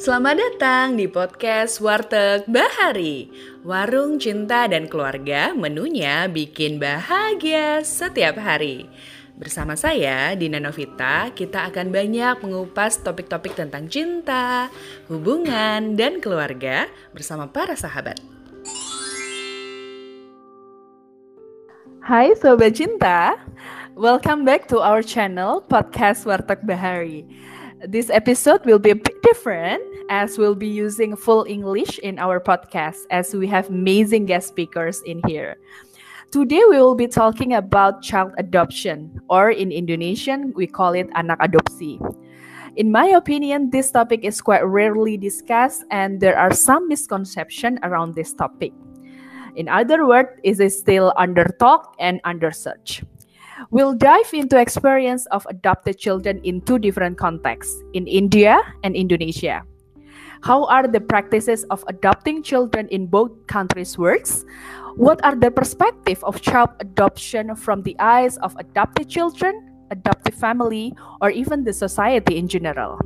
Selamat datang di podcast Warteg Bahari. Warung cinta dan keluarga menunya bikin bahagia setiap hari. Bersama saya, Dina Novita, kita akan banyak mengupas topik-topik tentang cinta, hubungan, dan keluarga bersama para sahabat. Hai Sobat Cinta, welcome back to our channel Podcast Warteg Bahari. This episode will be a bit different as we'll be using full English in our podcast as we have amazing guest speakers in here. Today we will be talking about child adoption or in Indonesian we call it anak adopsi. In my opinion, this topic is quite rarely discussed and there are some misconception around this topic. In other words, it is still under talk and under search. We'll dive into experience of adopted children in two different contexts, in India and Indonesia. How are the practices of adopting children in both countries works? What are the perspective of child adoption from the eyes of adopted children, adoptive family, or even the society in general?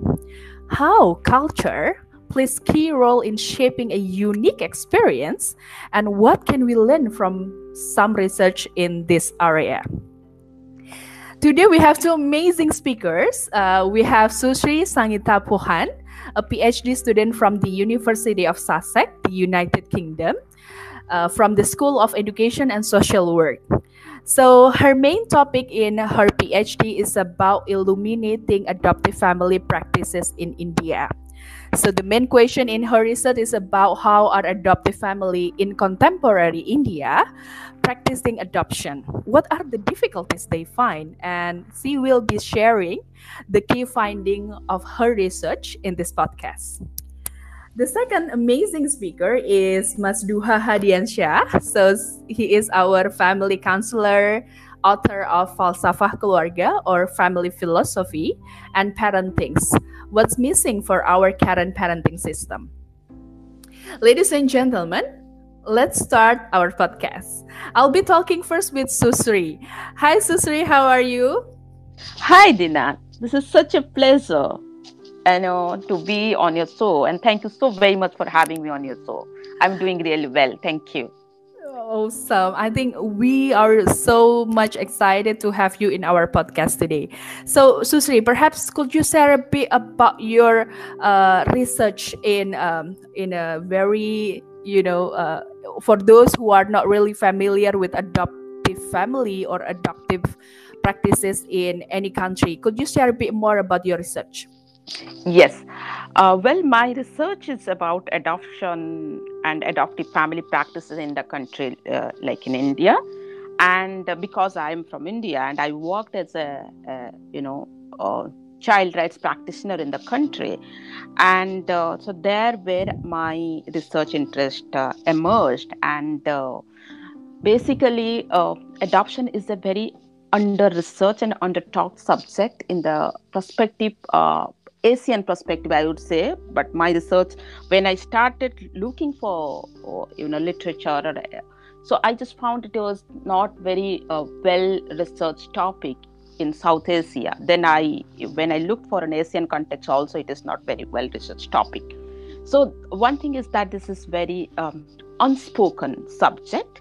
How culture plays key role in shaping a unique experience and what can we learn from some research in this area? Today we have two amazing speakers. Uh, we have Susri Sangita Pohan, a PhD student from the University of Sussex, the United Kingdom, uh, from the School of Education and Social Work. So her main topic in her PhD is about illuminating adoptive family practices in India. So the main question in her research is about how are adoptive family in contemporary India practicing adoption. What are the difficulties they find? And she will be sharing the key finding of her research in this podcast. The second amazing speaker is Mas Duha Hadiansyah. So he is our family counselor, author of Falsafah Keluarga or Family Philosophy and Parentings what's missing for our current parenting system. Ladies and gentlemen, let's start our podcast. I'll be talking first with Susri. Hi, Susri, how are you? Hi, Dina. This is such a pleasure you know, to be on your show. And thank you so very much for having me on your show. I'm doing really well. Thank you awesome. I think we are so much excited to have you in our podcast today. So, Susri, perhaps could you share a bit about your uh, research in um, in a very you know uh, for those who are not really familiar with adoptive family or adoptive practices in any country, could you share a bit more about your research? Yes. Uh, well, my research is about adoption and adoptive family practices in the country, uh, like in India. And uh, because I'm from India and I worked as a, a you know, a child rights practitioner in the country. And uh, so there where my research interest uh, emerged. And uh, basically, adoption is a very under researched and under talked subject in the perspective Asian perspective, I would say. But my research, when I started looking for you know literature, or, so I just found it was not very uh, well researched topic in South Asia. Then I, when I looked for an Asian context, also it is not very well researched topic. So one thing is that this is very um, unspoken subject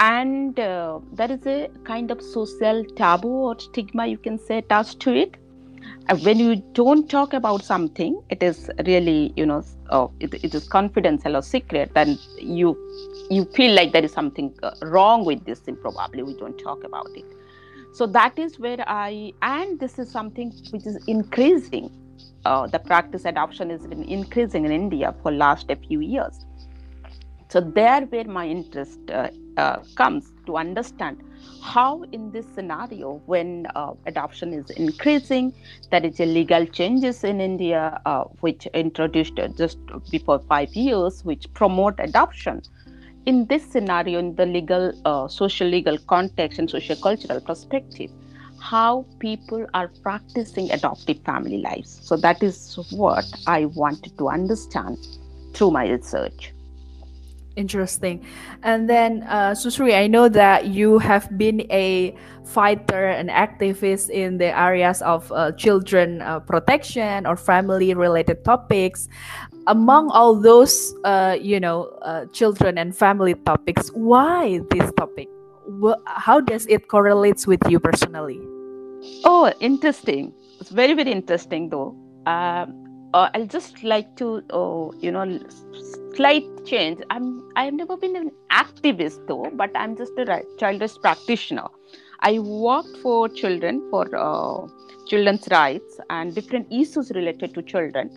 and uh, there is a kind of social taboo or stigma you can say attached to it uh, when you don't talk about something it is really you know uh, it, it is confidential or secret then you you feel like there is something uh, wrong with this thing probably we don't talk about it. So that is where i and this is something which is increasing uh, the practice adoption has been increasing in india for last a few years. So there where my interest uh, uh, comes to understand how in this scenario when uh, adoption is increasing there is a legal changes in india uh, which introduced just before 5 years which promote adoption. In this scenario in the legal uh, social legal context and social cultural perspective how people are practicing adoptive family lives. So that is what i wanted to understand through my research Interesting. And then, uh, Susri, I know that you have been a fighter and activist in the areas of uh, children uh, protection or family related topics. Among all those, uh, you know, uh, children and family topics, why this topic? How does it correlates with you personally? Oh, interesting. It's very, very interesting, though. Um, uh, I'll just like to, uh, you know, slight change. I'm I've never been an activist though, but I'm just a children's practitioner. I worked for children for uh, children's rights and different issues related to children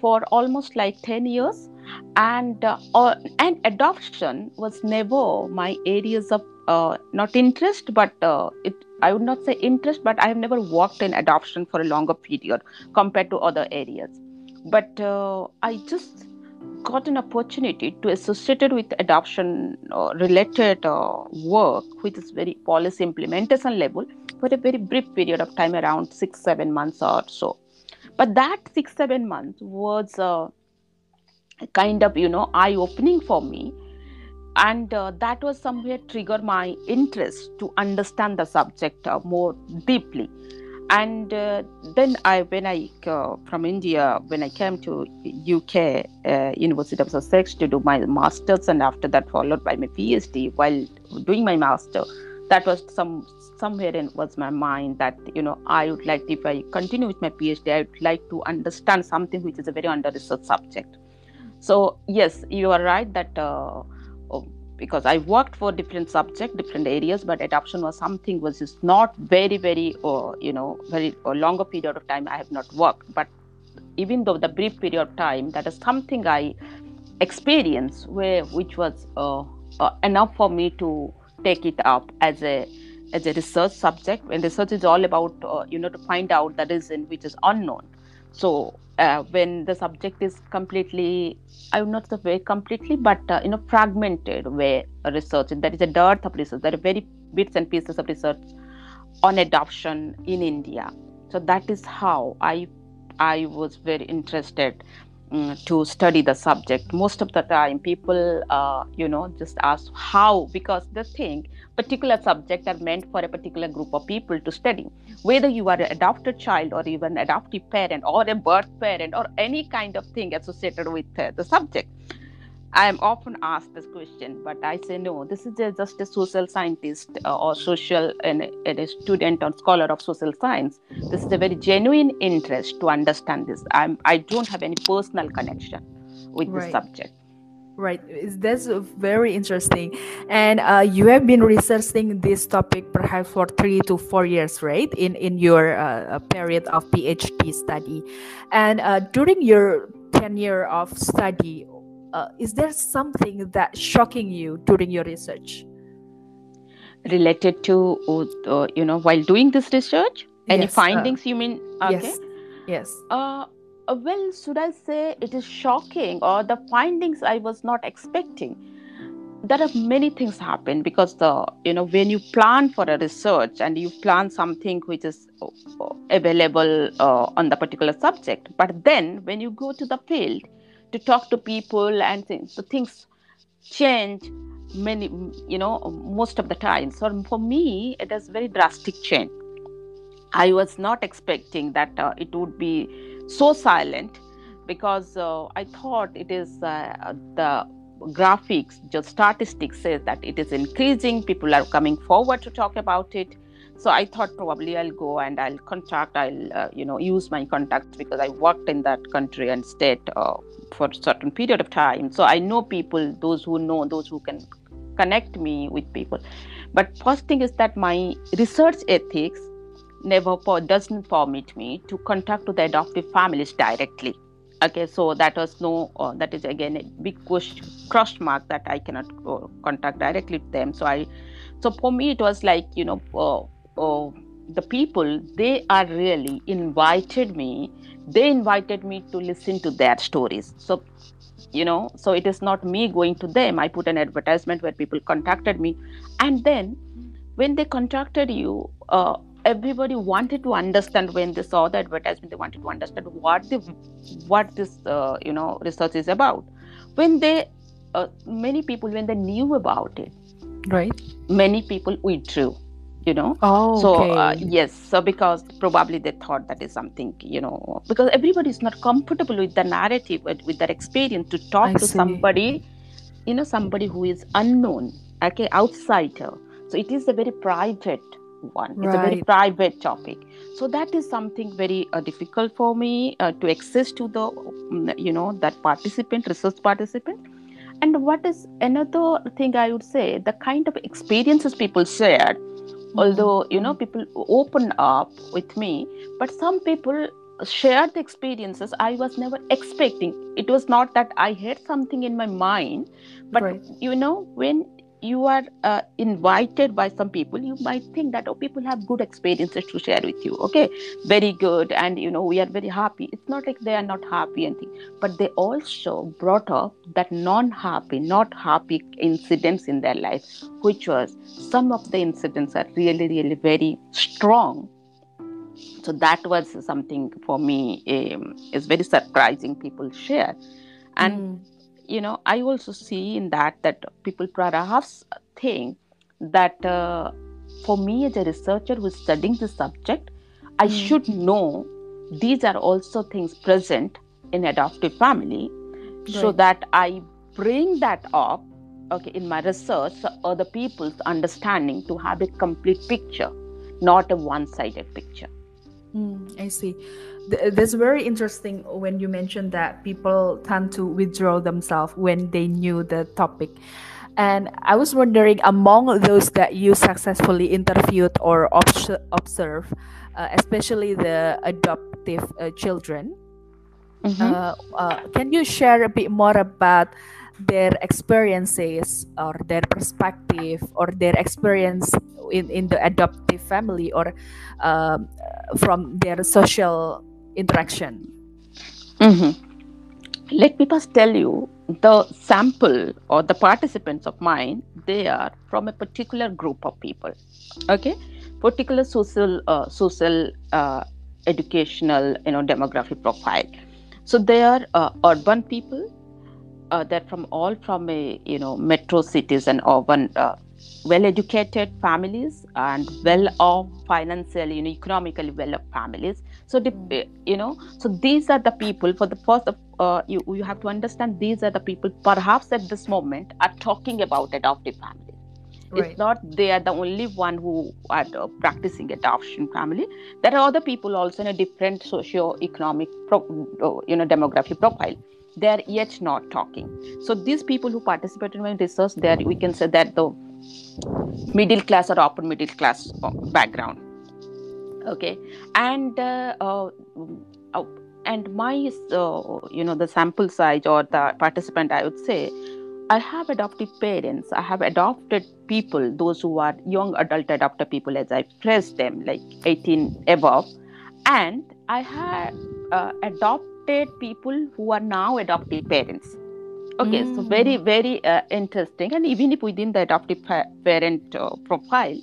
for almost like 10 years and uh, uh, and adoption was never my areas of uh, not interest but uh, it i would not say interest but i have never worked in adoption for a longer period compared to other areas but uh, i just got an opportunity to associate with adoption uh, related uh, work which is very policy implementation level for a very brief period of time around 6 7 months or so. But that 6 7 months was uh, kind of you know eye opening for me. And uh, that was somewhere trigger my interest to understand the subject uh, more deeply and uh, then i when i uh, from india when i came to uk uh, university of sussex to do my masters and after that followed by my phd while doing my master that was some somewhere in was my mind that you know i would like if i continue with my phd i would like to understand something which is a very under researched subject. So yes you are right that uh, because i worked for different subject different areas but adoption was something which is not very very uh, you know very a longer period of time i have not worked. But even though the brief period of time that is something i experienced where which was uh, uh, enough for me to take it up as a as a research subject. And research is all about uh, you know to find out the reason which is unknown so uh, when the subject is completely i would not say completely but uh, you know fragmented way research there is a dearth of research there are very bits and pieces of research on adoption in india. So that is how i i was very interested mm, to study the subject. Most of the time people uh, you know just ask how because they think particular subject are meant for a particular group of people to study. Whether you are an adopted child or even adoptive parent or a birth parent or any kind of thing associated with uh, the subject i am often asked this question but i say no this is just a social scientist uh, or social and, a student or scholar of social science this is a very genuine interest to understand this i'm i don't have any personal connection with this Right. subject Right, Is- that's very interesting. And uh, you have been researching this topic perhaps for three to four years, right? In in your uh, uh, period of PhD study, and uh, during your tenure of study, uh, is there something that shocking you during your research? related to uh, you know while doing this research any Yes, uh, findings you mean okay Yes, yes. uh, uh, well should i say it is shocking or the findings i was not expecting there are many things happen because the you know when you plan for a research and you plan something which is uh, uh, available uh, on the particular subject but then when you go to the field to talk to people and things the things change many you know most of the time. So for me it is very drastic change. I was not expecting that uh, it would be so silent because uh, i thought it is uh, the graphics just statistics says that it is increasing. People are coming forward to talk about it so i thought probably i'll go and i'll contact i'll uh, you know use my contacts because i worked in that country and state uh, for a certain period of time. So i know people those who know those who can connect me with people. But first thing is that my research ethics never doesn't permit me to contact the adoptive families directly. Okay so that was no uh, that is again a big push cross mark that i cannot uh, contact directly with them. So i so for me it was like you know uh, the people they are really invited me. They invited me to listen to their stories. So you know so it is not me going to them. I put an advertisement where people contacted me. And then when they contacted you uh, everybody wanted to understand when they saw the advertisement they wanted to understand what the what this uh, you know research is about. When they uh, many people when they knew about it Right. many people withdrew you know? Oh, so okay. uh, yes. So because probably they thought that is something you know because everybody is not comfortable with the narrative with, with their experience to talk I to see. somebody you know somebody who is unknown okay outsider. So it is a very private one. It's a very private topic. So that is something very uh, difficult for me uh, to access to the mm, you know that participant research participant. And what is another thing i would say the kind of experiences people shared Mm-hmm. although you know people open up with me but some people shared the experiences i was never expecting it was not that i had something in my mind but Right. you know when you are uh, invited by some people you might think that oh people have good experiences to share with you okay? Very good and you know we are very happy. It's not like they are not happy and thing but they also brought up that non-happy not happy incidents in their life which was some of the incidents are really really very strong. So that was something for me um, is very surprising people share. And Mm. You know i also see in that that people perhaps think that uh, for me as a researcher who is studying this subject i Mm. should know these are also things present in adoptive family so that i bring that up okay in my research so other people's understanding to have a complete picture not a one-sided picture Mm, I see. Th- that's very interesting when you mentioned that people tend to withdraw themselves when they knew the topic. And I was wondering, among those that you successfully interviewed or obs- observed, uh, especially the adoptive uh, children, Mhm. uh, uh, can you share a bit more about their experiences or their perspective or their experience in, in the adoptive family or um, from their social interaction? Mhm. Let me first tell you the sample or the participants of mine, they are from a particular group of people. Okay, particular social, uh, social, uh, educational, you know, demographic profile. So they are uh, urban people. Uh, they're from all from a you know metro cities and urban uh, well-educated families and well-off financially, you know, economically well-off families. So the, you know, so these are the people. For the first, uh, you you have to understand these are the people. Perhaps at this moment are talking about adoptive families. Right. It's not they are the only one who are uh, practicing adoption family. There are other people also in a different socio-economic, pro- uh, you know, demographic profile. They are yet not talking. So these people who participate in my research, there we can say that the middle class or upper middle class uh, background. Okay, and uh, uh, uh, and my you know the sample size or the participant, I would say, I have adoptive parents. I have adopted people, those who are young adult adopted people, as I phrase them, like 18 above, and I have uh, adopted people who are now adoptive parents. Okay, so Mm. very very uh, interesting, and even if within the adoptive pa- parent uh, profile,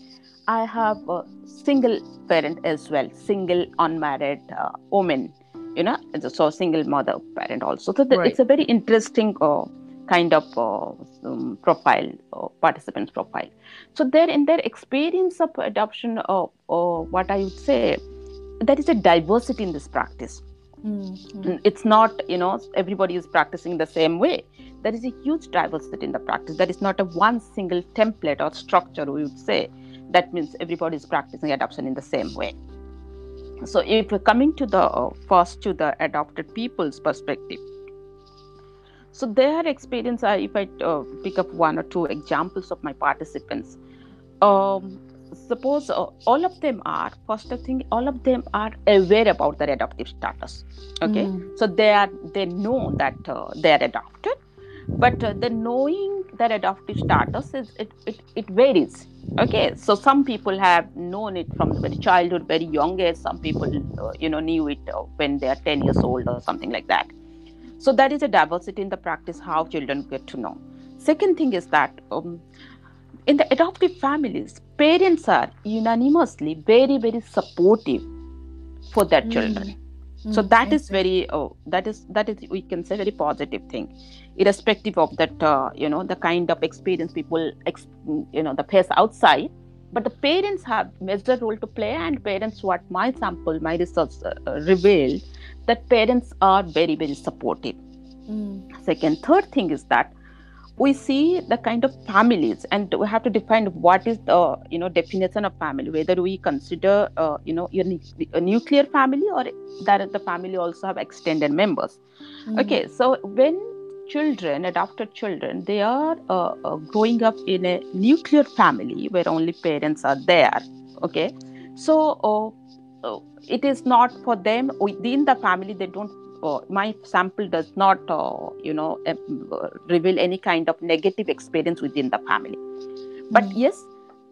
I have a single parent as well, single unmarried uh, woman, you know, so single mother parent also. So the, Right. it's a very interesting uh, kind of uh, um, profile, uh, participants profile. So there in their experience of adoption, uh, uh, what I would say, there is a diversity in this practice. Mm, mm. Mm, It's not, you know, everybody is practicing the same way. There is a huge diversity in the practice. There is not a one single template or structure we would say. That means everybody is practicing adoption in the same way. So if we're coming to the uh, first to the adopted people's perspective, so their experience, uh, if I uh, pick up one or two examples of my participants, um, suppose uh, all of them are first thing, all of them are aware about their adoptive status. Okay, Mm. so they are they know that uh, they are adopted, but uh, the knowing their adoptive status is it, it it varies. Okay, so some people have known it from very childhood, very young age. Some people, uh, you know, knew it uh, when they are ten years old or something like that. So that is a diversity in the practice how children get to know. Second thing is that um, in the adoptive families parents are unanimously very very supportive for their children. So Mm, that I is see. very oh, that is that is we can say very positive thing irrespective of that uh, you know the kind of experience people ex- you know the face outside. But the parents have major role to play and parents what my sample my research uh, uh, revealed that parents are very very supportive. Mm, second third thing is that we see the kind of families and we have to define what is the you know definition of family whether we consider uh, you know a, a nuclear family or that the family also have extended members. Mm, okay so when children adopted children they are uh, uh, growing up in a nuclear family where only parents are there okay? So uh, uh, it is not for them within the family they don't uh, my sample does not uh, you know uh, reveal any kind of negative experience within the family. But mm, yes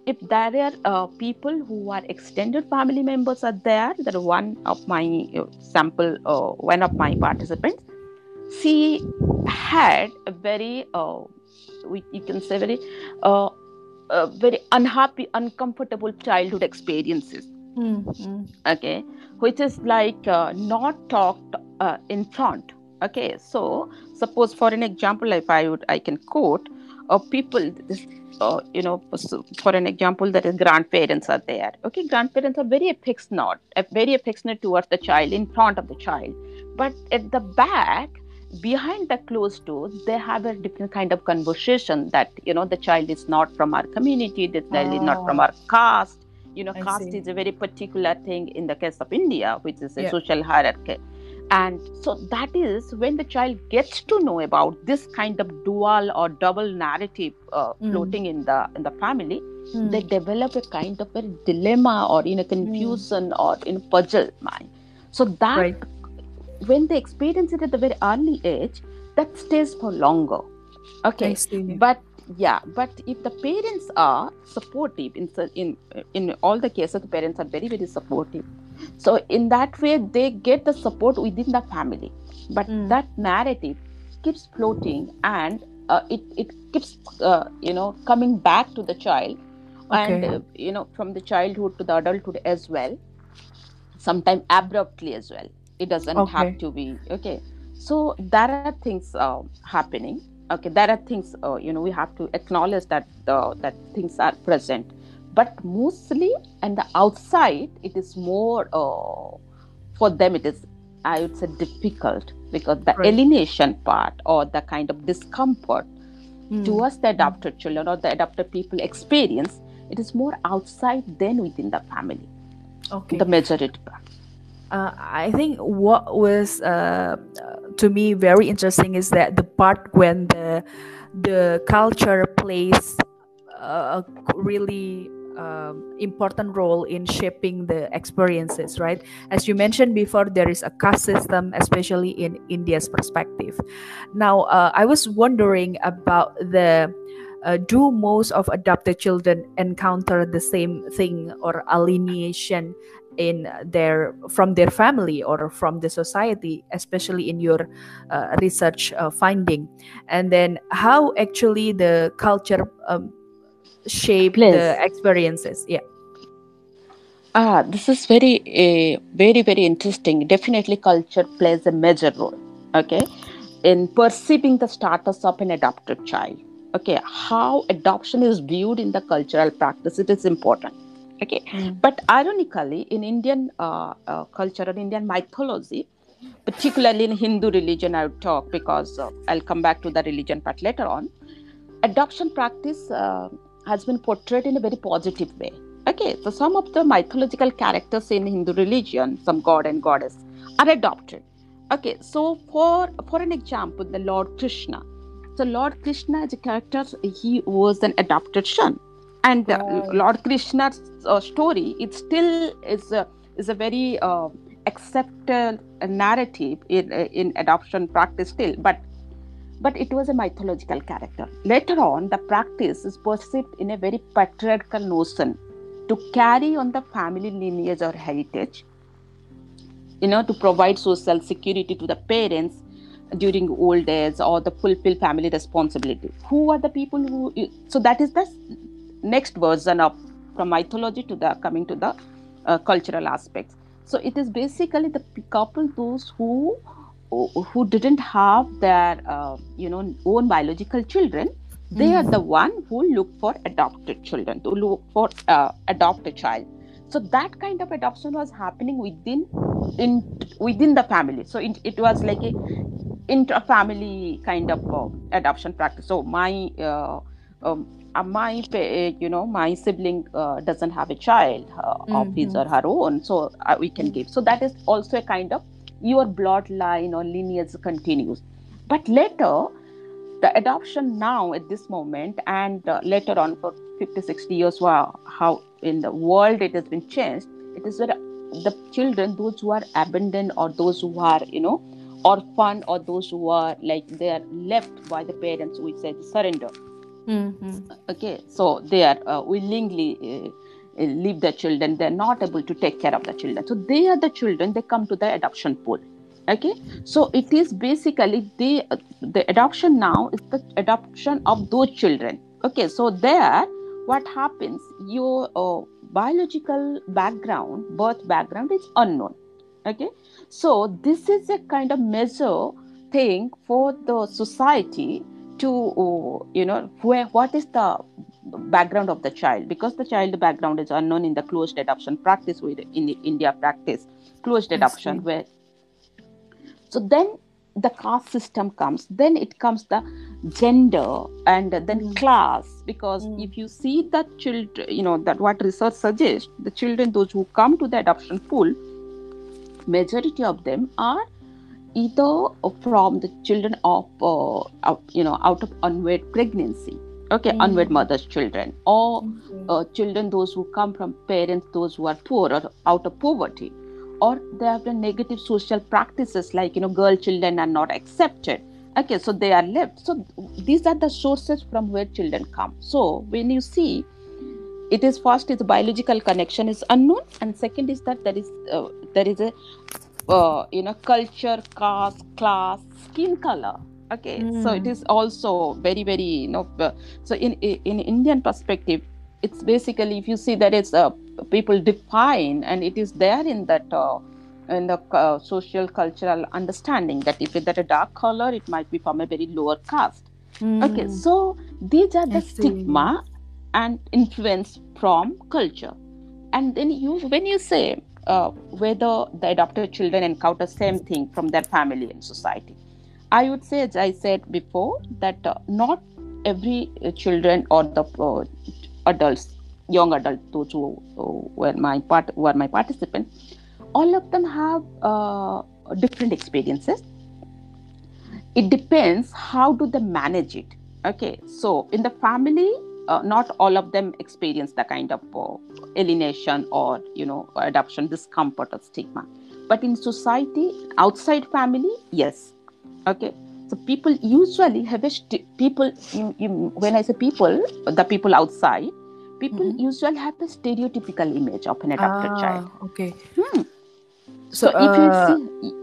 if there are uh, people who are extended family members are there that one of my uh, sample uh, one of my participants she had a very uh, we, you can say very uh, uh, very unhappy uncomfortable childhood experiences. Mm, mm, okay? Which is like uh, not talked uh, in front. Okay? So suppose for an example if i would i can quote uh, people this, uh, you know for an example that is grandparents are there. Okay? Grandparents are very affectionate very affectionate towards the child in front of the child. But at the back behind the closed door they have a different kind of conversation that you know the child is not from our community the child is not from Oh. our caste you know I caste see. is a very particular thing in the case of india which is a Yeah. social hierarchy and so that is when the child gets to know about this kind of dual or double narrative uh, Mm. floating in the in the family mm, they develop a kind of a dilemma or in a confusion or in a puzzle mind so that right. When they experience it at the very early age that stays for longer. Okay but yeah but if the parents are supportive in in in all the cases the parents are very very supportive. So in that way they get the support within the family. But Mm. that narrative keeps floating and uh, it it keeps uh, you know coming back to the child. And uh, you know from the childhood to the adulthood as well sometimes abruptly as well it doesn't Okay. have to be okay so there are things uh, happening okay there are things uh, you know we have to acknowledge that uh, that things are present but mostly and the outside it is more uh, for them it is i would say difficult because the Right. alienation part or the kind of discomfort Mm, towards the adopted children or the adopted people experience it is more outside than within the family okay. the majority part. Uh, I think what was uh, to me very interesting is that the part when the the culture plays a really um, important role in shaping the experiences, right? As you mentioned before, there is a caste system, especially in India's perspective. Now, uh, I was wondering about the uh, do most of adopted children encounter the same thing or alienation in their from their family or from the society especially in your uh, research uh, finding and then how actually the culture um, shape Plays. the experiences yeah Ah, this is very, uh, very, very interesting. Definitely, culture plays a major role. Okay, in perceiving the status of an adopted child. Okay, how adoption is viewed in the cultural practice it is important. Okay, Mm. but ironically, in Indian uh, uh, culture and Indian mythology, particularly in Hindu religion, I would talk because uh, I'll come back to the religion part later on. Adoption practice uh, has been portrayed in a very positive way. Okay, so some of the mythological characters in Hindu religion, some god and goddess, are adopted. Okay, so for for an example, the Lord Krishna. So Lord Krishna as a character, he was an adopted son, and uh, Lord Krishna's uh, story it still is a is a very uh, accepted narrative in in adoption practice still, but but it was a mythological character. Later on, the practice is perceived in a very patriarchal notion to carry on the family lineage or heritage, you know, to provide social security to the parents during old age or the fulfill family responsibility. Who are the people who? So that is the next version of from mythology to the coming to the uh, cultural aspects. so it is basically the couple those who who didn't have their uh, you know own biological children they mm-hmm. are the one who look for adopted children to look for uh, adopt a child so that kind of adoption was happening within in within the family so it, it was like a intra-family kind of uh, adoption practice so my uh, um, uh, my you know my sibling uh, doesn't have a child mm-hmm. of his or her own so uh, we can give. So that is also a kind of your bloodline or lineage continues. But later the adoption now at this moment and uh, later on for 50 60 years wow, how in the world it has been changed it is where the children those who are abandoned or those who are you know orphan or those who are like they are left by the parents we say surrender mm-hmm. okay so they are uh, willingly uh, leave the children. They're not able to take care of the children. So they are the children. They come to the adoption pool. Okay? So it is basically the the adoption now is the adoption of those children. Okay? So there what happens? Your uh, biological background birth background is unknown. Okay? So this is a kind of measure thing for the society to uh, you know where what is the background of the child? Because the child background is unknown in the closed adoption practice with in india practice. Closed adoption where so then the caste system comes. Then it comes the gender and then mm. class. Because mm. if you see that children you know that what research suggests the children those who come to the adoption pool majority of them are either from the children of uh, out, you know out of unwed pregnancy okay mm. unwed mothers children or uh, children those who come from parents those who are poor or out of poverty or they have the negative social practices like you know girl children are not accepted okay so they are left. So these are the sources from where children come. So when you see it is first is biological connection is unknown and second is that there is uh, there is a uh, you know culture caste class skin color okay mm. so it hmm. also very very you know uh, so in in indian perspective it's basically if you see that it's uh, people define and it is there in that uh, in the uh, social cultural understanding that if it's that a dark color it might be from a very lower caste mm. okay so these are the stigma and influence from culture and then you when you say uh, whether the adopted children encounter same thing from their family and society i would say as i said before that uh, not every uh, children or the uh, adults young adults, those who, who were my part were my participants, all of them have uh, different experiences. It depends how do they manage it. Okay, so in the family, uh, not all of them experience the kind of uh, alienation or you know adoption discomfort or stigma, but in society, outside family, yes. Okay, so people usually have a st- people. You, you, when I say people, the people outside people mm-hmm. usually have a stereotypical image of an adopted ah, child. Okay. Hmm. So, so uh, if you uh, see,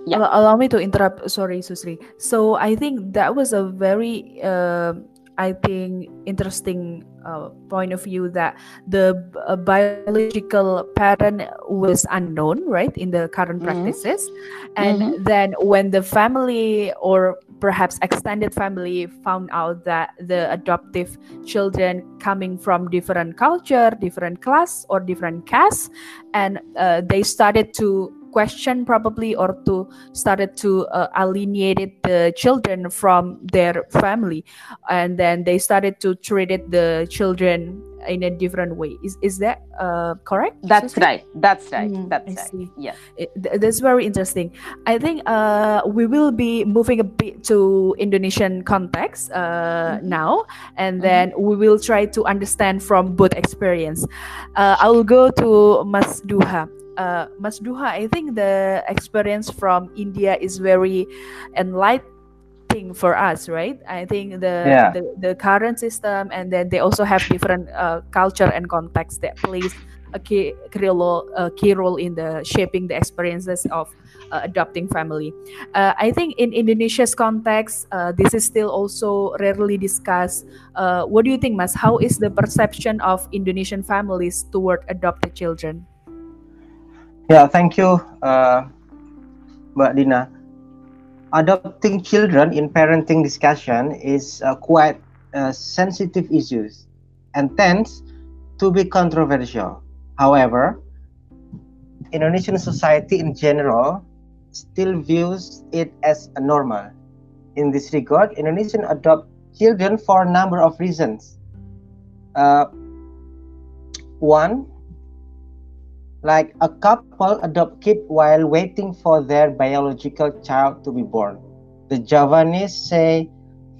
yeah. allow me to interrupt. Sorry, Susri. So I think that was a very, uh, I think, interesting uh, point of view that the uh, biological pattern was unknown, right, in the current mm-hmm. practices, and mm-hmm. then when the family or perhaps extended family found out that the adoptive children coming from different culture different class or different caste and uh, they started to question probably or to started to uh, alienate the children from their family. And then they started to treat the children in a different way. Is is that uh, correct? That's right. That's right. Mm, that's I right. it, that's very interesting. I think uh, we will be moving a bit to indonesian context uh, mm-hmm. now. And mm-hmm. then we will try to understand from both experience. Uh, i will go to mas duha uh, Mas Duha, I think the experience from India is very enlightening for us, right? I think the yeah. the, the, current system, and then they also have different uh, culture and context that plays a key, key, role, a key role in the shaping the experiences of uh, adopting family. Uh, I think in Indonesia's context, uh, this is still also rarely discussed. Uh, what do you think, Mas? How is the perception of Indonesian families toward adopted children? Yeah, thank you, uh, Mbak Dina. Adopting children in parenting discussion is uh, quite uh, sensitive issues and tends to be controversial. However, Indonesian society in general still views it as a normal. In this regard, Indonesian adopt children for a number of reasons. Uh, one, like a couple adopt kid while waiting for their biological child to be born. The Javanese say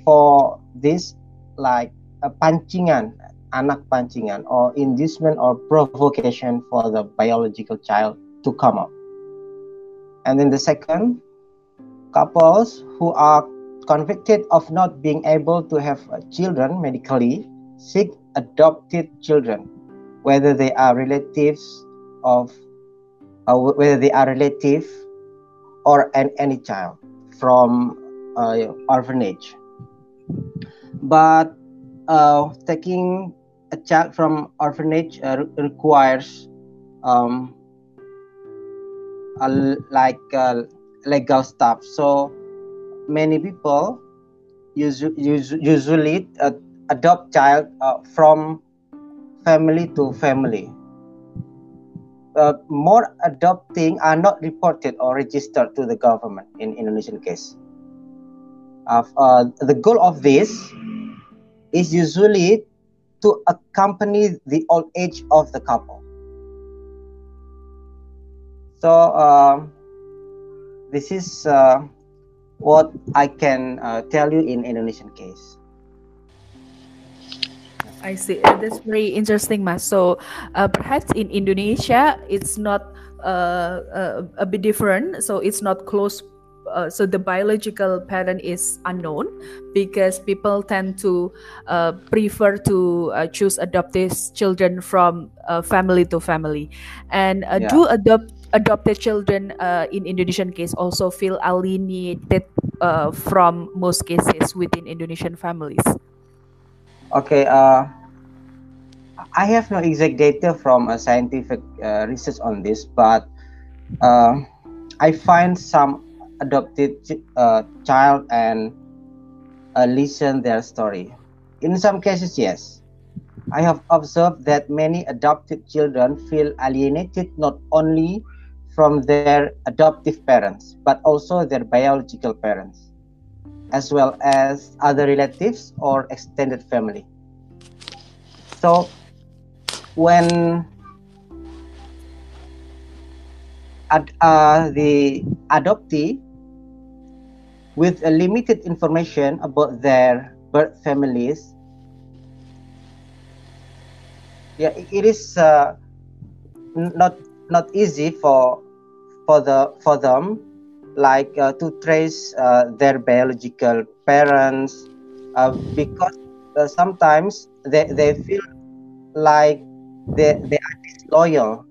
for this like a pancingan, anak pancingan, or inducement or provocation for the biological child to come up. And then the second, couples who are convicted of not being able to have uh, children medically seek adopted children, whether they are relatives of, uh, whether they are relative or an, any child from uh, orphanage. But uh, taking a child from orphanage uh, requires um, uh, like uh, legal stuff. So many people usually, usually uh, adopt child from family to family. Uh, more adopting are not reported or registered to the government in Indonesian case. Uh, the goal of this is usually to accompany the old age of the couple. So uh, this is uh, what I can uh, tell you in Indonesian case. I see. Uh, that's very interesting, Mas. So uh, perhaps in Indonesia, it's not uh, uh, a bit different. So it's not close. Uh, so the biological parent is unknown because people tend to uh, prefer to choose adopted children from family to family, and yeah. do adopt adopted children in Indonesian case also feel alienated from most cases within Indonesian families. Okay, uh, I have no exact data from a scientific uh, research on this, but uh, I find some adopted uh, child and uh, listen their story. In some cases, yes. I have observed that many adopted children feel alienated not only from their adoptive parents, but also their biological parents as well as other relatives or extended family. So when ad, uh, the adoptee with a limited information about their birth families yeah it is uh, not not easy for for the for them like uh, to trace uh, their biological parents uh, because uh, sometimes they, they feel like they, they are disloyal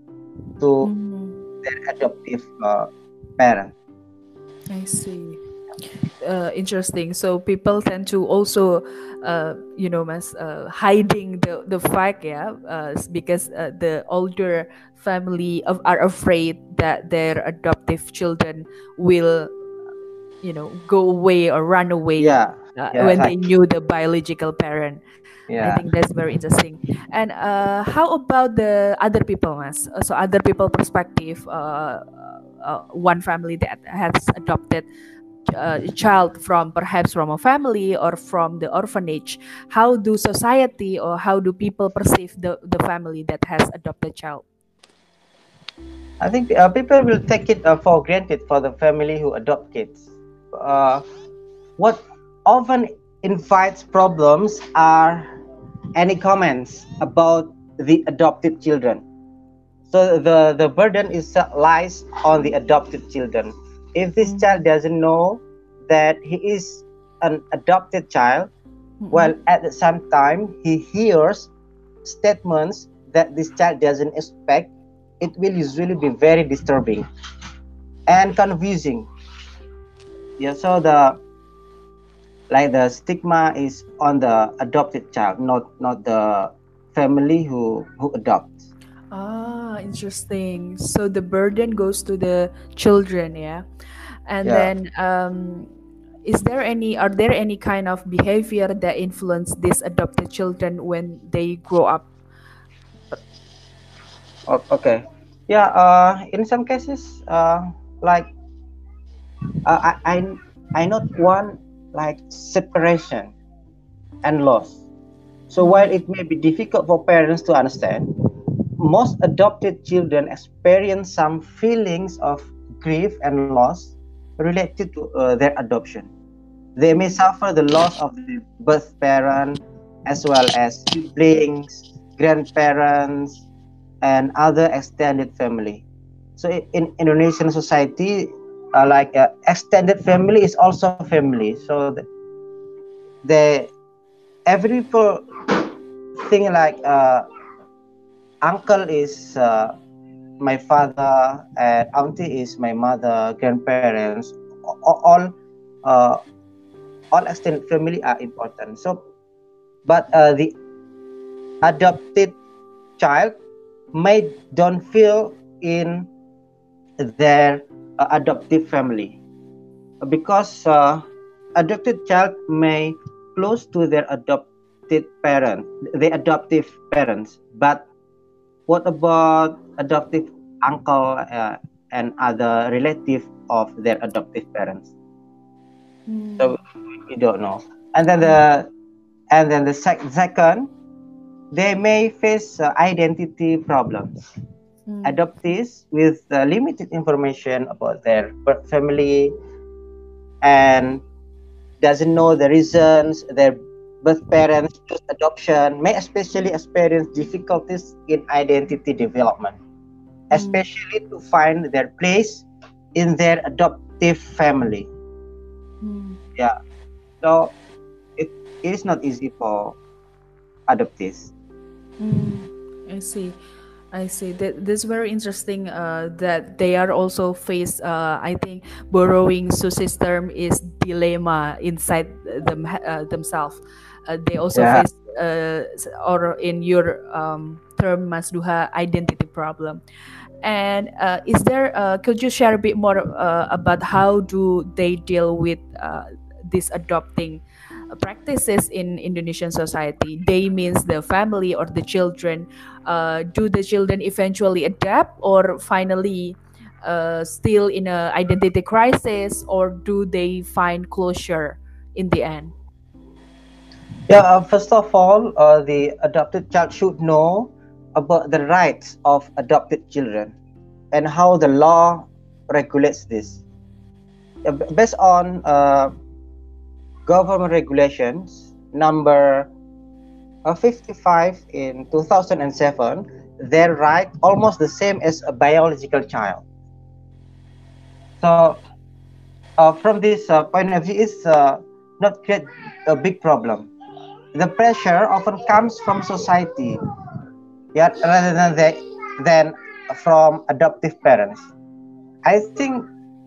to mm. their adoptive uh, parent i see uh, interesting. So people tend to also, uh, you know, mas, uh, hiding the the fact, yeah, uh, because uh, the older family of, are afraid that their adoptive children will, you know, go away or run away. Yeah. Uh, yeah when they knew the biological parent. Yeah. I think that's very interesting. And how about the other people, mas? So other people perspective. one family that has adopted uh, child from perhaps from a family or from the orphanage how do society or how do people perceive the, the family that has adopted child i think uh, people will take it uh, for granted for the family who adopt kids uh, what often invites problems are any comments about the adopted children so the the burden is lies on the adopted children if this mm-hmm. child doesn't know that he is an adopted child mm-hmm. while at the same time he hears statements that this child doesn't expect it will usually be very disturbing and confusing yeah so the like the stigma is on the adopted child not not the family who who adopts Ah, interesting. So the burden goes to the children, yeah. And Yeah. then, um, is there any, are there any kind of behavior that influence these adopted children when they grow up? Okay. Yeah. Uh, in some cases, uh, like uh, I I I not want like separation and loss. So while it may be difficult for parents to understand, most adopted children experience some feelings of grief and loss related to uh, their adoption. They may suffer the loss of the birth parent as well as siblings, grandparents, and other extended family. So in Indonesian society, uh, like uh, extended family is also family. So the, the every people think like uh, uncle is uh, my father and auntie is my mother, grandparents, all uh, all extended family are important. So, but uh, the adopted child may don't feel in their uh, adoptive family because uh, adopted child may close to their adopted parent, the adoptive parents. But what about adoptive uncle uh, and other relative of their adoptive parents? So we don't know. And then the and then the sec- second, they may face uh, identity problems. Mm. Adoptees with uh, limited information about their birth family and doesn't know the reasons their birth parents choose adoption may especially experience difficulties in identity development, especially to find their place in their adoptive family. Mm. So it, it is not easy for adoptees. Mm, I see. I see. That this is very interesting. Uh, that they are also faced. Uh, I think borrowing system is dilemma inside them uh, themselves. Uh, they also Yeah. face, uh, or in your um, term, Mas Duha, identity problem. And uh, is there? Uh, could you share a bit more uh, about how do they deal with uh, this adopting? Practices in Indonesian society. They means the family or the children. Uh, do the children eventually adapt or finally uh, still in a identity crisis or do they find closure in the end? Yeah, uh, first of all, uh, the adopted child should know about the rights of adopted children and how the law regulates this. Based on uh, government regulations number uh, 55 in 2007, their right almost the same as a biological child. So, uh, from this uh, point of view, is uh, not create a big problem the pressure often comes from society yeah rather than the, than from adoptive parents i think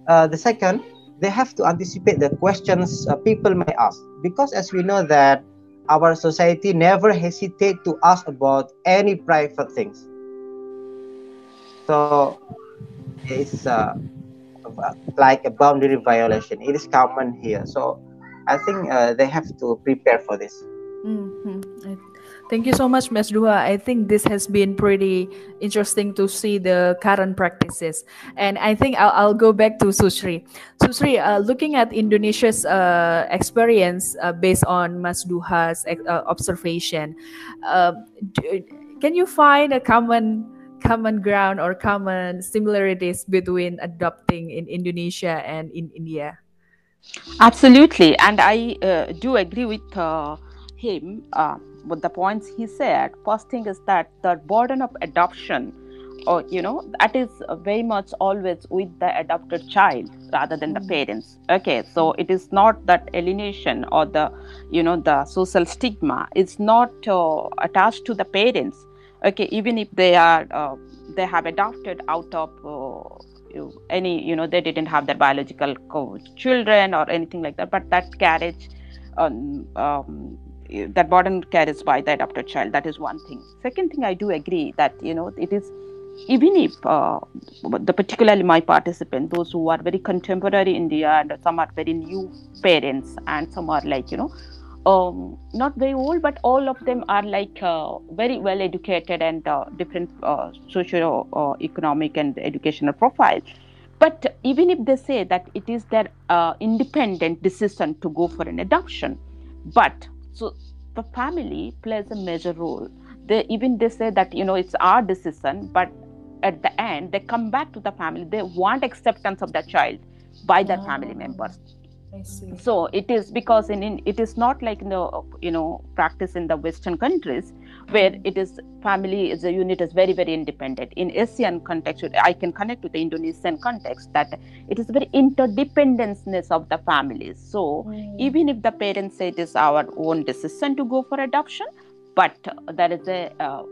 uh, the second they have to anticipate the questions uh, people may ask. Because as we know that our society never hesitate to ask about any private things. So it's uh, like a boundary violation. It is common here. So i think uh, they have to prepare for this. Mhm. Thank you so much, Mas Duha. I think this has been pretty interesting to see the current practices. And I think I'll, I'll go back to Susri. Susri, uh, looking at Indonesia's uh, experience uh, based on Mas Duha's uh, observation, uh, d- can you find a common common ground or common similarities between adopting in Indonesia and in India? Absolutely, and I uh, do agree with him uh, with the points he said. First thing is that the burden of adoption, or you know, that is very much always with the adopted child rather than the Mm. parents. Okay, so it is not that alienation or the you know the social stigma is not uh, attached to the parents. Okay, even if they are uh, they have adopted out of uh, you- any you know they didn't have their biological co- children or anything like that but that carriage um, um, that burden carries by the adopted child that is one thing. Second thing i do agree that you know it is even if uh, the particularly my participant those who are very contemporary in india and some are very new parents and some are like you know um, not very old but all of them are like uh, very well educated and uh, different uh, socio uh, economic and educational profile. But even if they say that it is their uh, independent decision to go for an adoption but so the family plays a major role. They even they say that you know it's our decision but at the end they come back to the family. They want acceptance of the child by their oh. family ah. members so it is because in, in, it is not like in the you know practice in the western countries where it is family is a unit is very very independent. In asian context i can connect to the indonesian context that it is very interdependence of the families. So mm. even if the parents say it is our own decision to go for adoption but there is a uh,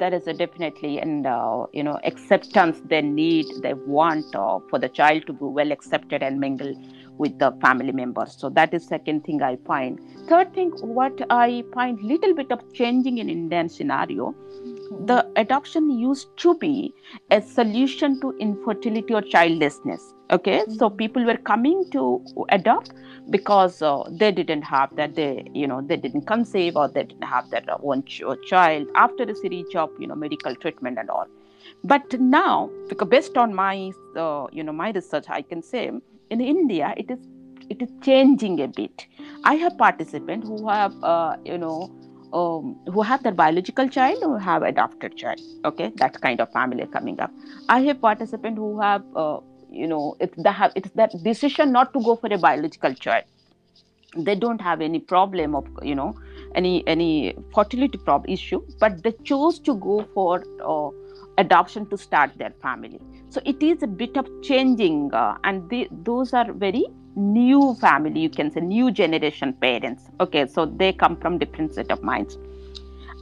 there is a definitely and uh, you know acceptance they need they want uh, for the child to be well accepted and mingle with the family members. So that is second thing i find. Third thing what i find little bit of changing in indian scenario the adoption used to be a solution to infertility or childlessness. Okay so mm-hmm. people were coming to adopt because uh, they didn't have that they you know they didn't conceive or they didn't have that uh, one ch- child after a series of you know medical treatment and all. But now because based on my uh, you know my research i can say in india it is it is changing a bit. I have participants who have uh, you know um, who have their biological child or have adopted child okay? That kind of family coming up. I have participants who have uh, you know it's the have it's that decision not to go for a biological child. They don't have any problem of you know any any fertility problem issue but they chose to go for uh, adoption to start their family so it is a bit of changing uh, and they, those are very new family you can say new generation parents. Okay so they come from different set of minds.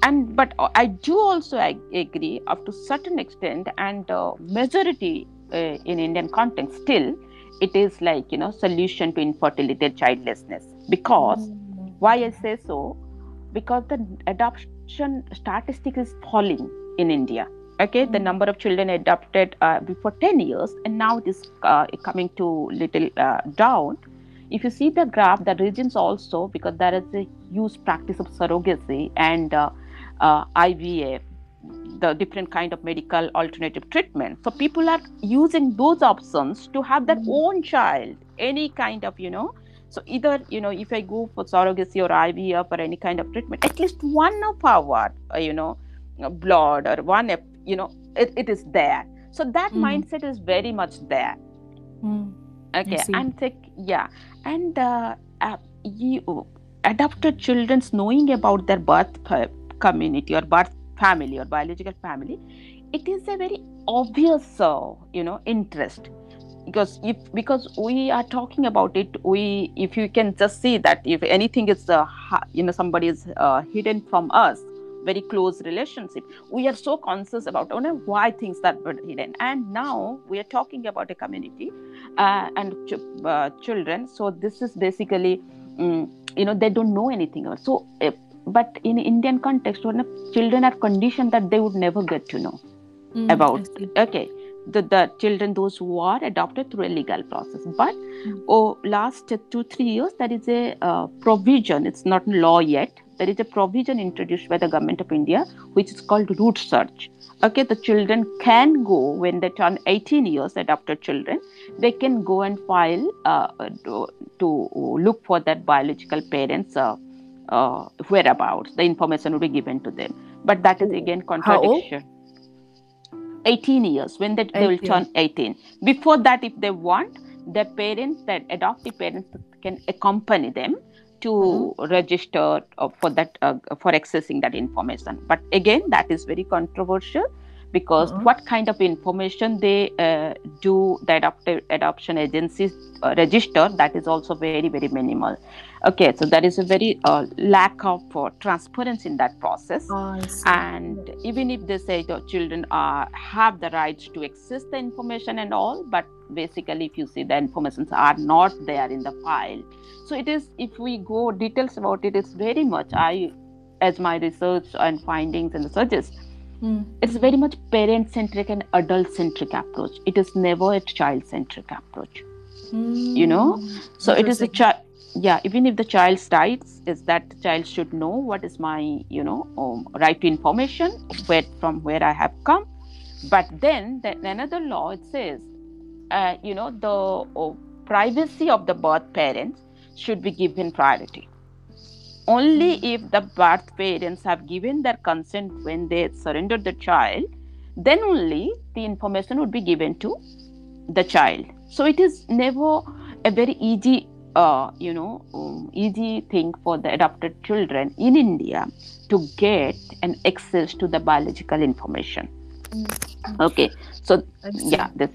And but i do also I agree up to certain extent and uh, majority uh, in indian context still it is like you know solution to infertility childlessness. Because mm-hmm. why i say so? Because the adoption statistic is falling in india okay the number of children adopted uh, before 10 years and now it is uh, coming to little uh, down. If you see the graph the regions also because there is a huge practice of surrogacy and uh, uh, ivf the different kind of medical alternative treatment. So people are using those options to have their mm-hmm. own child any kind of you know. So either you know if i go for surrogacy or ivf or any kind of treatment at least one of our uh, you know blood or one you know it, it is there so that mm. mindset is very much there mm. okay and think yeah and uh, uh, you adopted children's knowing about their birth community or birth family or biological family it is a very obvious uh, you know interest because if because we are talking about it we if you can just see that if anything is uh, you know somebody is uh, hidden from us very close relationship. We are so conscious about oh, no, why things that were hidden. And now we are talking about a community uh, and ch- uh, children. So this is basically um, you know they don't know anything else. So uh, but in indian context when children are conditioned that they would never get to know mm, about okay the, the children those who are adopted through a legal process. But mm. oh last two three years there is a uh, provision. It's not law yet there is a provision introduced by the government of India, which is called root search. Okay, the children can go when they turn 18 years, adopted children, they can go and file uh, to, look for their biological parents' uh, uh, whereabouts. The information will be given to them. But that is again contradiction. 18 years when they, they will turn 18. Before that, if they want, their parents, their adoptive parents can accompany them to mm-hmm. register uh, for that uh, for accessing that information but again that is very controversial because Mhm. what kind of information they uh, do the adoptive adoption agencies uh, register that is also very very minimal. Okay so there is a very uh, lack of uh, transparency in that process. Oh, and even if they say the children are have the rights to access the information and all but basically if you see the informations are not there in the file. So it is if we go details about it it's very much i as my research and findings and researches Mm. it's very much parent centric and adult centric approach. It is never a child centric approach. You know? Mm. so it is a child yeah even if the child rights is that the child should know what is my you know um, right to information where from where i have come. But then the, another law it says uh, you know the uh, privacy of the birth parents should be given priority only if the birth parents have given their consent when they surrendered the child then only the information would be given to the child so it is never a very easy uh, you know um, easy thing for the adopted children in india to get an access to the biological information Mm. okay so yeah this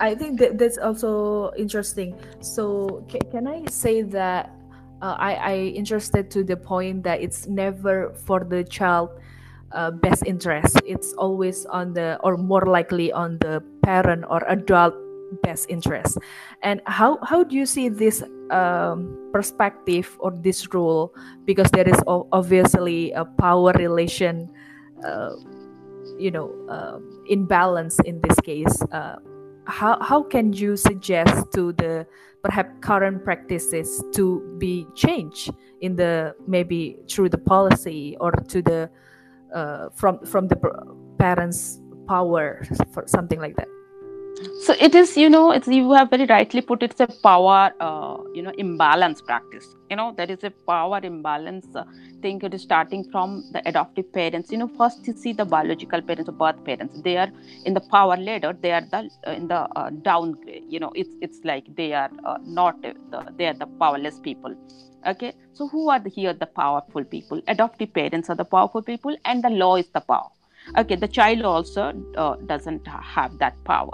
I think that that's also interesting. So ca- can I say that uh, I I interested to the point that it's never for the child uh, best interest. It's always on the or more likely on the parent or adult best interest. And how how do you see this um, perspective or this rule? Because there is obviously a power relation. Uh, you know, um imbalance in this case. How how can you suggest to the perhaps current practices to be changed in the maybe through the policy or to the uh, from from the parents power for something like that so it is you know it's you have very rightly put it's a power uh, you know imbalance practice. You know there is a power imbalance uh, thing it is starting from the adoptive parents. You know first you see the biological parents or birth parents they are in the power ladder they are the uh, in the uh, downgrade. You know it's it's like they are uh, not the, they are the powerless people. Okay? So who are the, here the powerful people? Adoptive parents are the powerful people and the law is the power. Okay? The child also uh, doesn't have that power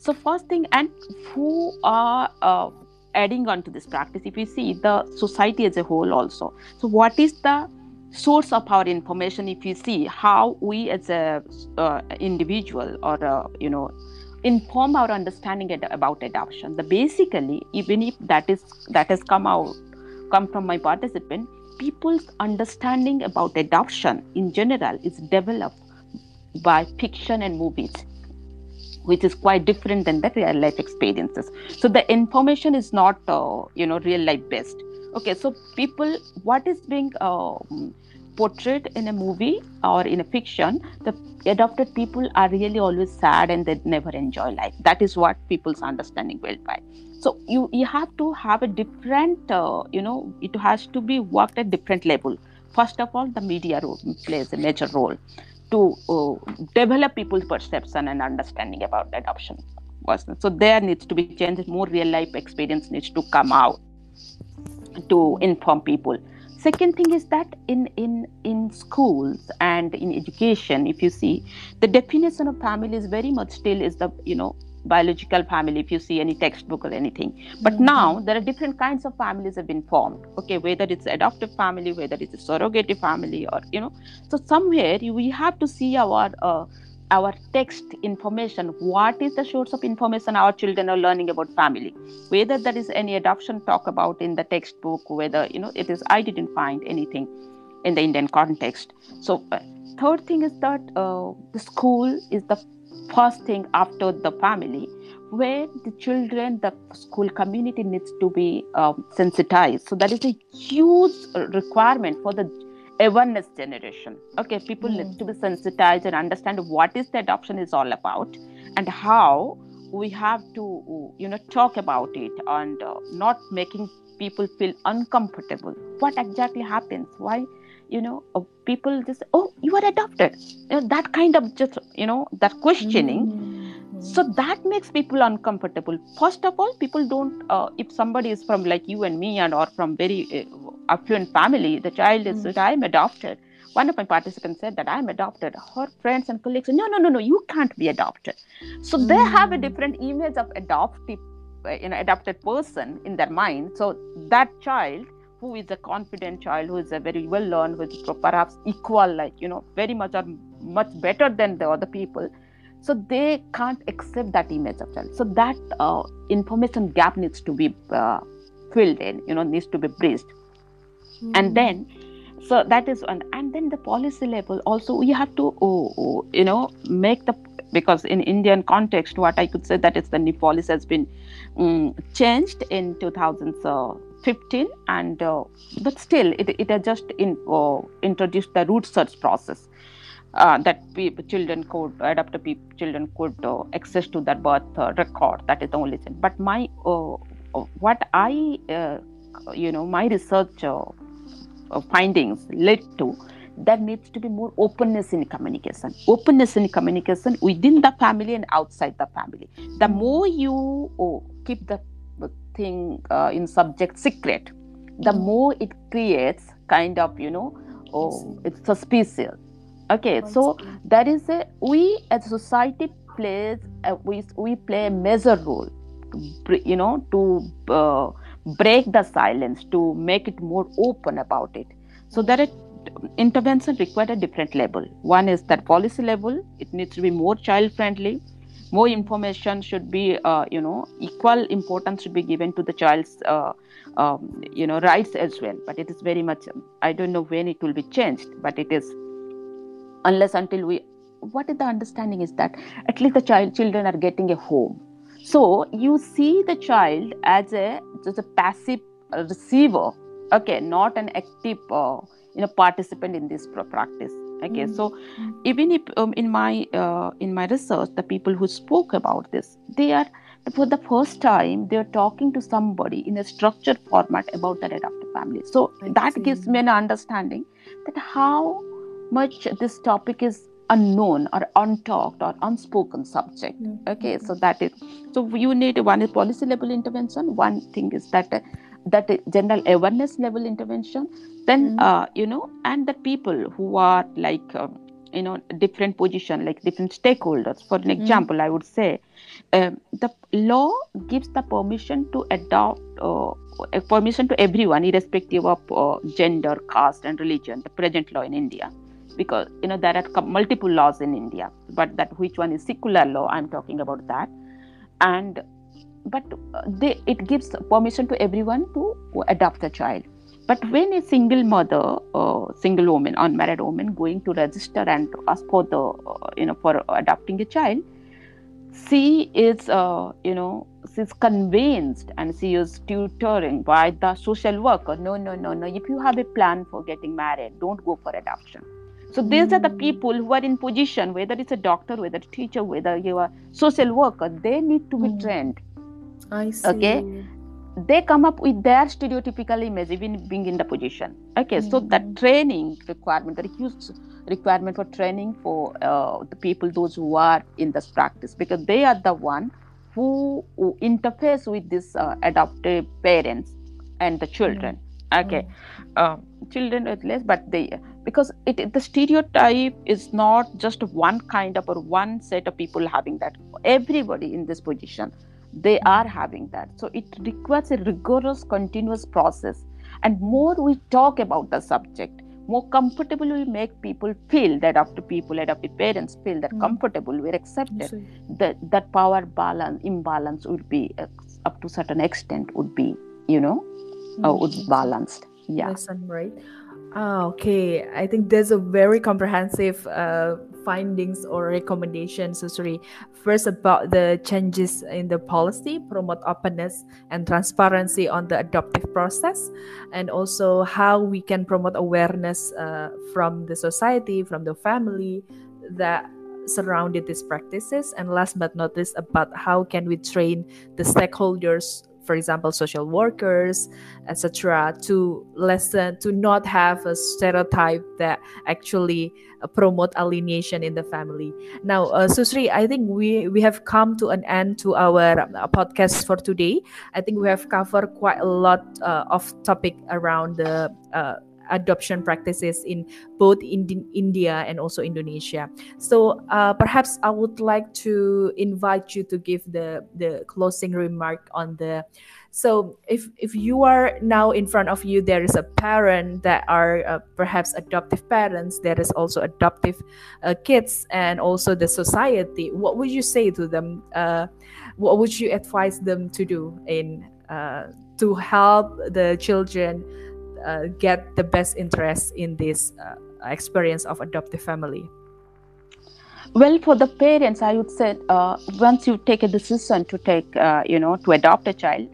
so first thing and who are uh, adding on to this practice? If you see the society as a whole also. So what is the source of our information? If you see how we as a uh, individual or uh, you know inform our understanding ad- about adoption. The basically even if that is that has come out come from my participant people's understanding about adoption in general is developed by fiction and movies which is quite different than the real life experiences. So the information is not uh, you know real life based. Okay so people what is being um, portrayed in a movie or in a fiction the adopted people are really always sad and they never enjoy life. That is what people's understanding worldwide so you you have to have a different uh, you know it has to be worked at different level. First of all the media role plays a major role to uh, develop people's perception and understanding about adoption person. So there needs to be changes. More real life experience needs to come out to inform people. Second thing is that in in in schools and in education, if you see, the definition of family is very much still is the you know biological family if you see any textbook or anything. But Mhm. now there are different kinds of families have been formed. Okay whether it's adoptive family whether it's a surrogate family or you know. So somewhere you, we have to see our uh, our text information. What is the source of information our children are learning about family? Whether there is any adoption talk about in the textbook whether you know it is i didn't find anything in the indian context. So uh, third thing is that uh, the school is the first thing after the family where the children the school community needs to be um, sensitized. So that is a huge requirement for the awareness generation. Okay people Mm. need to be sensitized and understand what is the adoption is all about and how we have to you know talk about it and uh, not making people feel uncomfortable. What exactly happens? Why you know uh, people just oh you are adopted you know, that kind of just you know that questioning Mhm. so that makes people uncomfortable first of all people don't uh, if somebody is from like you and me and or from very uh, affluent family the child is Mm. that i'm adopted one of my participants said that I'm adopted. Her friends and colleagues said, no, no, no, no, you can't be adopted. So mm. they have a mm. different image of adoptive, uh, you know, adopted person in their mind. So that child who is a confident child, who is a very well learned, who is perhaps equal, like, you know, very much or much better than the other people. So they can't accept that image of child. So that uh, information gap needs to be uh, filled in, you know, needs to be bridged. Mm. And then so that is one and then the policy level also we have to oh, oh, you know make the because in indian context what i could say that is the new policy has been um, changed in 2015 and uh, but still it, it has just in, uh, introduced the root search process uh, that people, children could adopted people, children could uh, access to their birth uh, record. That is the only thing. But my uh, what i you know my research findings led to there needs to be more openness in communication. Openness in communication within the family and outside the family. The more you oh, keep the thing uh, in subject secret the mm. more it creates kind of you know oh it's suspicious. Okay so that is a we as a society plays a, we, we play a major role you know to uh, break the silence to make it more open about it. So that it intervention required a different level. One is that policy level it needs to be more child friendly more information should be uh, you know equal importance should be given to the child's uh, um, you know rights as well but it is very much i don't know when it will be changed but it is unless until we what is the understanding is that at least the child children are getting a home so you see the child as a just a passive receiver, okay, not an active uh, you know participant in this practice. Okay, mm-hmm. so even if um, in my uh, in my research, the people who spoke about this, they are for the first time they are talking to somebody in a structured format about their adoptive family. So I that see. gives me an understanding that how much this topic is unknown or untalked or unspoken subject mm-hmm. okay so that is so you need one is policy level intervention one thing is that uh, that general awareness level intervention then mm-hmm. uh, you know and the people who are like uh, you know different position like different stakeholders for an mm-hmm. example mm-hmm. i would say uh, the law gives the permission to adopt uh, permission to everyone irrespective of uh, gender caste and religion the present law in india because you know there are multiple laws in India, but that which one is secular law? I'm talking about that, and but they, it gives permission to everyone to adopt a child. But when a single mother, uh, single woman, unmarried woman, going to register and ask for the, uh, you know, for adopting a child, she is, uh, you know, she's convinced and she is tutoring by the social worker. No, no, no, no. If you have a plan for getting married, don't go for adoption so these are the people who are in position, whether it's a doctor, whether a teacher, whether you are social worker, they need to be mm. trained. I see. Okay. They come up with their stereotypical image, even being in the position. Okay, mm. so that training requirement, the huge requirement for training for uh, the people, those who are in this practice, because they are the one who, who interface with these uh, adoptive parents and the children. Mm. Okay, uh, children at least, but they because it, the stereotype is not just one kind of or one set of people having that everybody in this position they are having that. So it requires a rigorous continuous process. And more we talk about the subject more comfortable we make people feel that after people adoptive parents feel that mm. comfortable we're accepted. That that power balance imbalance would be uh, up to certain extent would be you know uh, would be balanced. Yeah. Right Ah, okay. I think there's a very comprehensive uh, findings or recommendations, Susri. First, about the changes in the policy, promote openness and transparency on the adoptive process, and also how we can promote awareness uh, from the society, from the family that surrounded these practices. And last but not least, about how can we train the stakeholders for example social workers etc to lessen to not have a stereotype that actually uh, promote alienation in the family. Now uh, susri i think we we have come to an end to our uh, podcast for today. I think we have covered quite a lot uh, of topic around the uh, adoption practices in both in India and also Indonesia. So uh, perhaps I would like to invite you to give the the closing remark on the so if if you are now in front of you, there is a parent that are uh, perhaps adoptive parents. There is also adoptive uh, kids, and also the society. What would you say to them? Uh, what would you advise them to do in uh, to help the children uh, get the best interest in this uh, experience of adoptive family? well for the parents i would say uh, once you take a decision to take uh, you know to adopt a child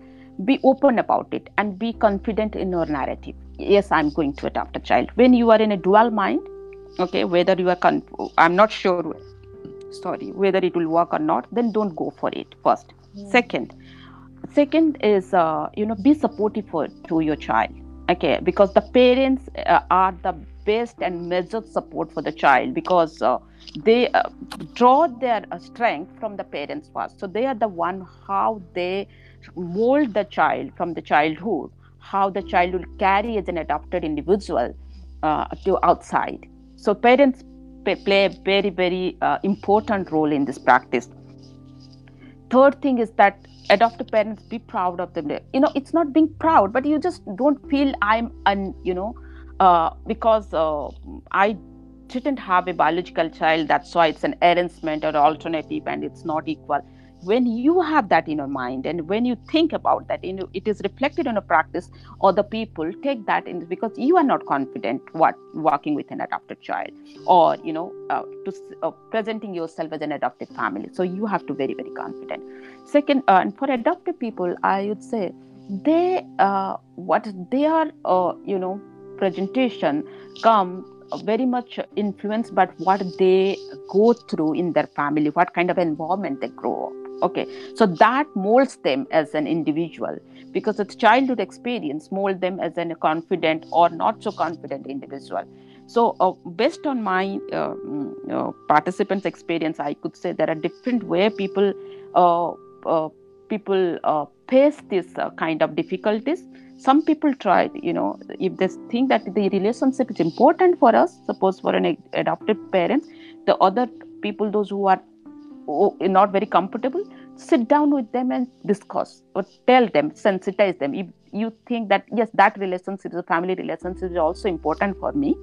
be open about it and be confident in your narrative. Yes i'm going to adopt a child. When you are in a dual mind okay whether you are con- i'm not sure sorry whether it will work or not then don't go for it first. Second second is uh, you know be supportive for, to your child okay because the parents uh, are the best and measured support for the child because uh, they uh, draw their uh, strength from the parents first so they are the one how they mold the child from the childhood, how the child will carry as an adopted individual uh, to outside. So parents play a very, very uh, important role in this practice. Third thing is that adoptive parents be proud of them. You know, it's not being proud, but you just don't feel I'm, un, you know, uh, because uh, I didn't have a biological child, that's why it's an arrangement or alternative and it's not equal. When you have that in your mind and when you think about that you know, it is reflected in a practice other people take that in because you are not confident what working with an adopted child or you know uh, to uh, presenting yourself as an adopted family. So you have to very very confident second uh, and for adopted people i would say they uh, what their uh, you know presentation come very much influenced by what they go through in their family what kind of environment they grow up. Okay so that molds them as an individual because its childhood experience mold them as a confident or not so confident individual. So uh, based on my uh, mm, uh, participants experience i could say there are different way people uh, people uh, face this kind of difficulties. Some people try you know if they think that the relationship is important for us suppose for an adoptive parent the other people those who are not very comfortable sit down with them and discuss or tell them sensitize them. If you think that yes that relationship is a family relationship is also important for me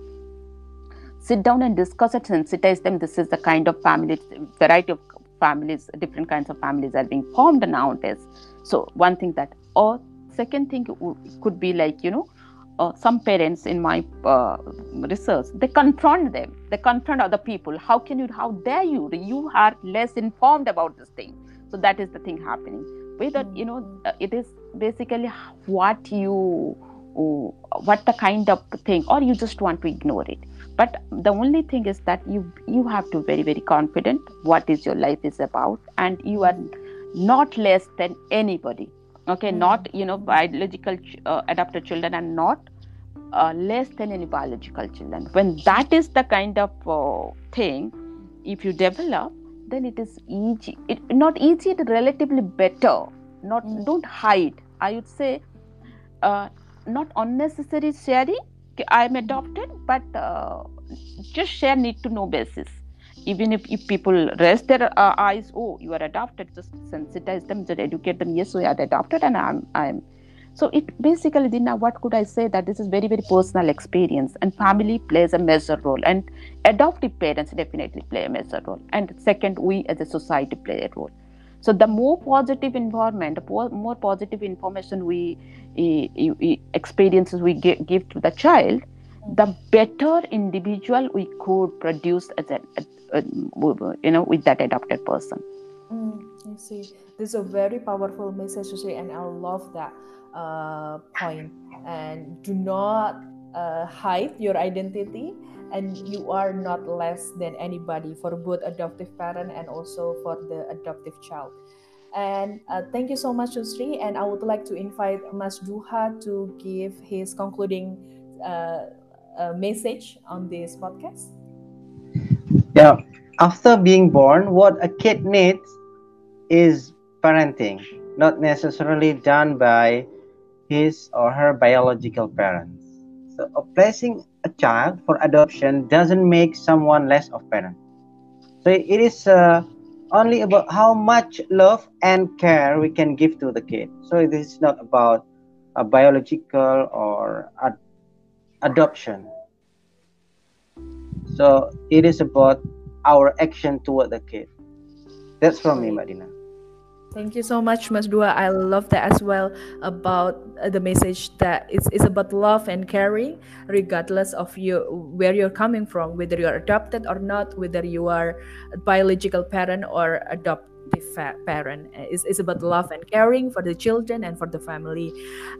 sit down and discuss it sensitize them. This is the kind of family variety of families different kinds of families are being formed nowadays. So one thing that or second thing could be like you know uh, some parents in my uh, research they confront them. They confront other people. How can you how dare you? You are less informed about this thing. So that is the thing happening. Whether you know uh, it is basically what you uh, what the kind of thing or you just want to ignore it but the only thing is that you you have to very very confident what is your life is about. And you are not less than anybody. Okay mm-hmm. not you know biological uh, adopted children and not uh, less than any biological children. When that is the kind of uh, thing if you develop then it is easy. It not easy it relatively better. Not mm. don't hide. I would say uh, not unnecessary sharing i am adopted but uh, just share need to know basis. Even if, if people rest their uh, eyes oh you are adopted just sensitize them just educate them yes we are adopted and i'm i'm. So it basically Dina, what could i say that this is very very personal experience and family plays a major role and adoptive parents definitely play a major role. And second we as a society play a role so the more positive environment the more positive information we experiences we give to the child the better individual we could produce as a, you know with that adopted person. Mm, I see this is a very powerful message to say and i love that uh, point. And do not uh, hide your identity and you are not less than anybody for both adoptive parent and also for the adoptive child. And uh, thank you so much Yusri. And I would like to invite Mas Duha to give his concluding uh, uh, message on this podcast. Yeah. After being born what a kid needs is parenting not necessarily done by his or her biological parents. So a placing a child for adoption doesn't make someone less of parent. So it is uh, only about how much love and care we can give to the kid. So this is not about a biological or ad- adoption. So it is about our action toward the kid. That's from me, Madina. Thank you so much, Mas Duha. I love that as well about uh, the message that it's, it's about love and caring, regardless of you where you're coming from, whether you're adopted or not, whether you are a biological parent or adopt parent is, is about love and caring for the children and for the family.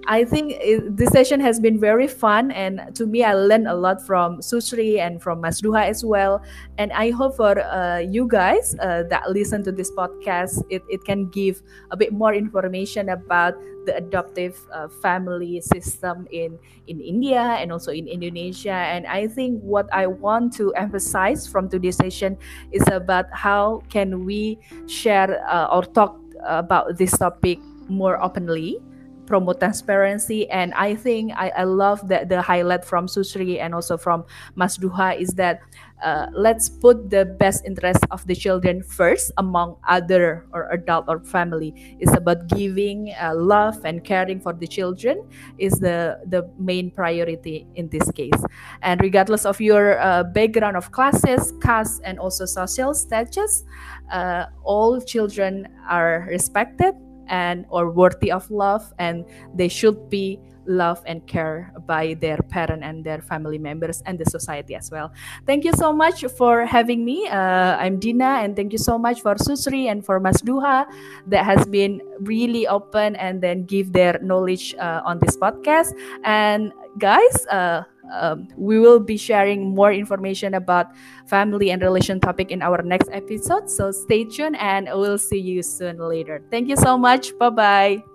I think it, this session has been very fun and to me i learned a lot from susri and from masduha as well. And i hope for uh, you guys uh, that listen to this podcast it, it can give a bit more information about the adoptive uh, family system in in India and also in Indonesia. And I think what I want to emphasize from today's session is about how can we share uh, or talk about this topic more openly promote transparency and i think i, I love that the highlight from susri and also from mas duha is that uh, let's put the best interest of the children first among other or adult or family. It's about giving uh, love and caring for the children is the the main priority in this case. And regardless of your uh, background of classes caste and also social status uh, all children are respected and or worthy of love and they should be loved and care by their parent and their family members and the society as well. Thank you so much for having me. Uh, i'm dina and thank you so much for susri and for mas duha that has been really open and then give their knowledge uh, on this podcast. And guys uh, um, we will be sharing more information about family and relation topic in our next episode. So stay tuned and we'll see you soon later. Thank you so much. Bye bye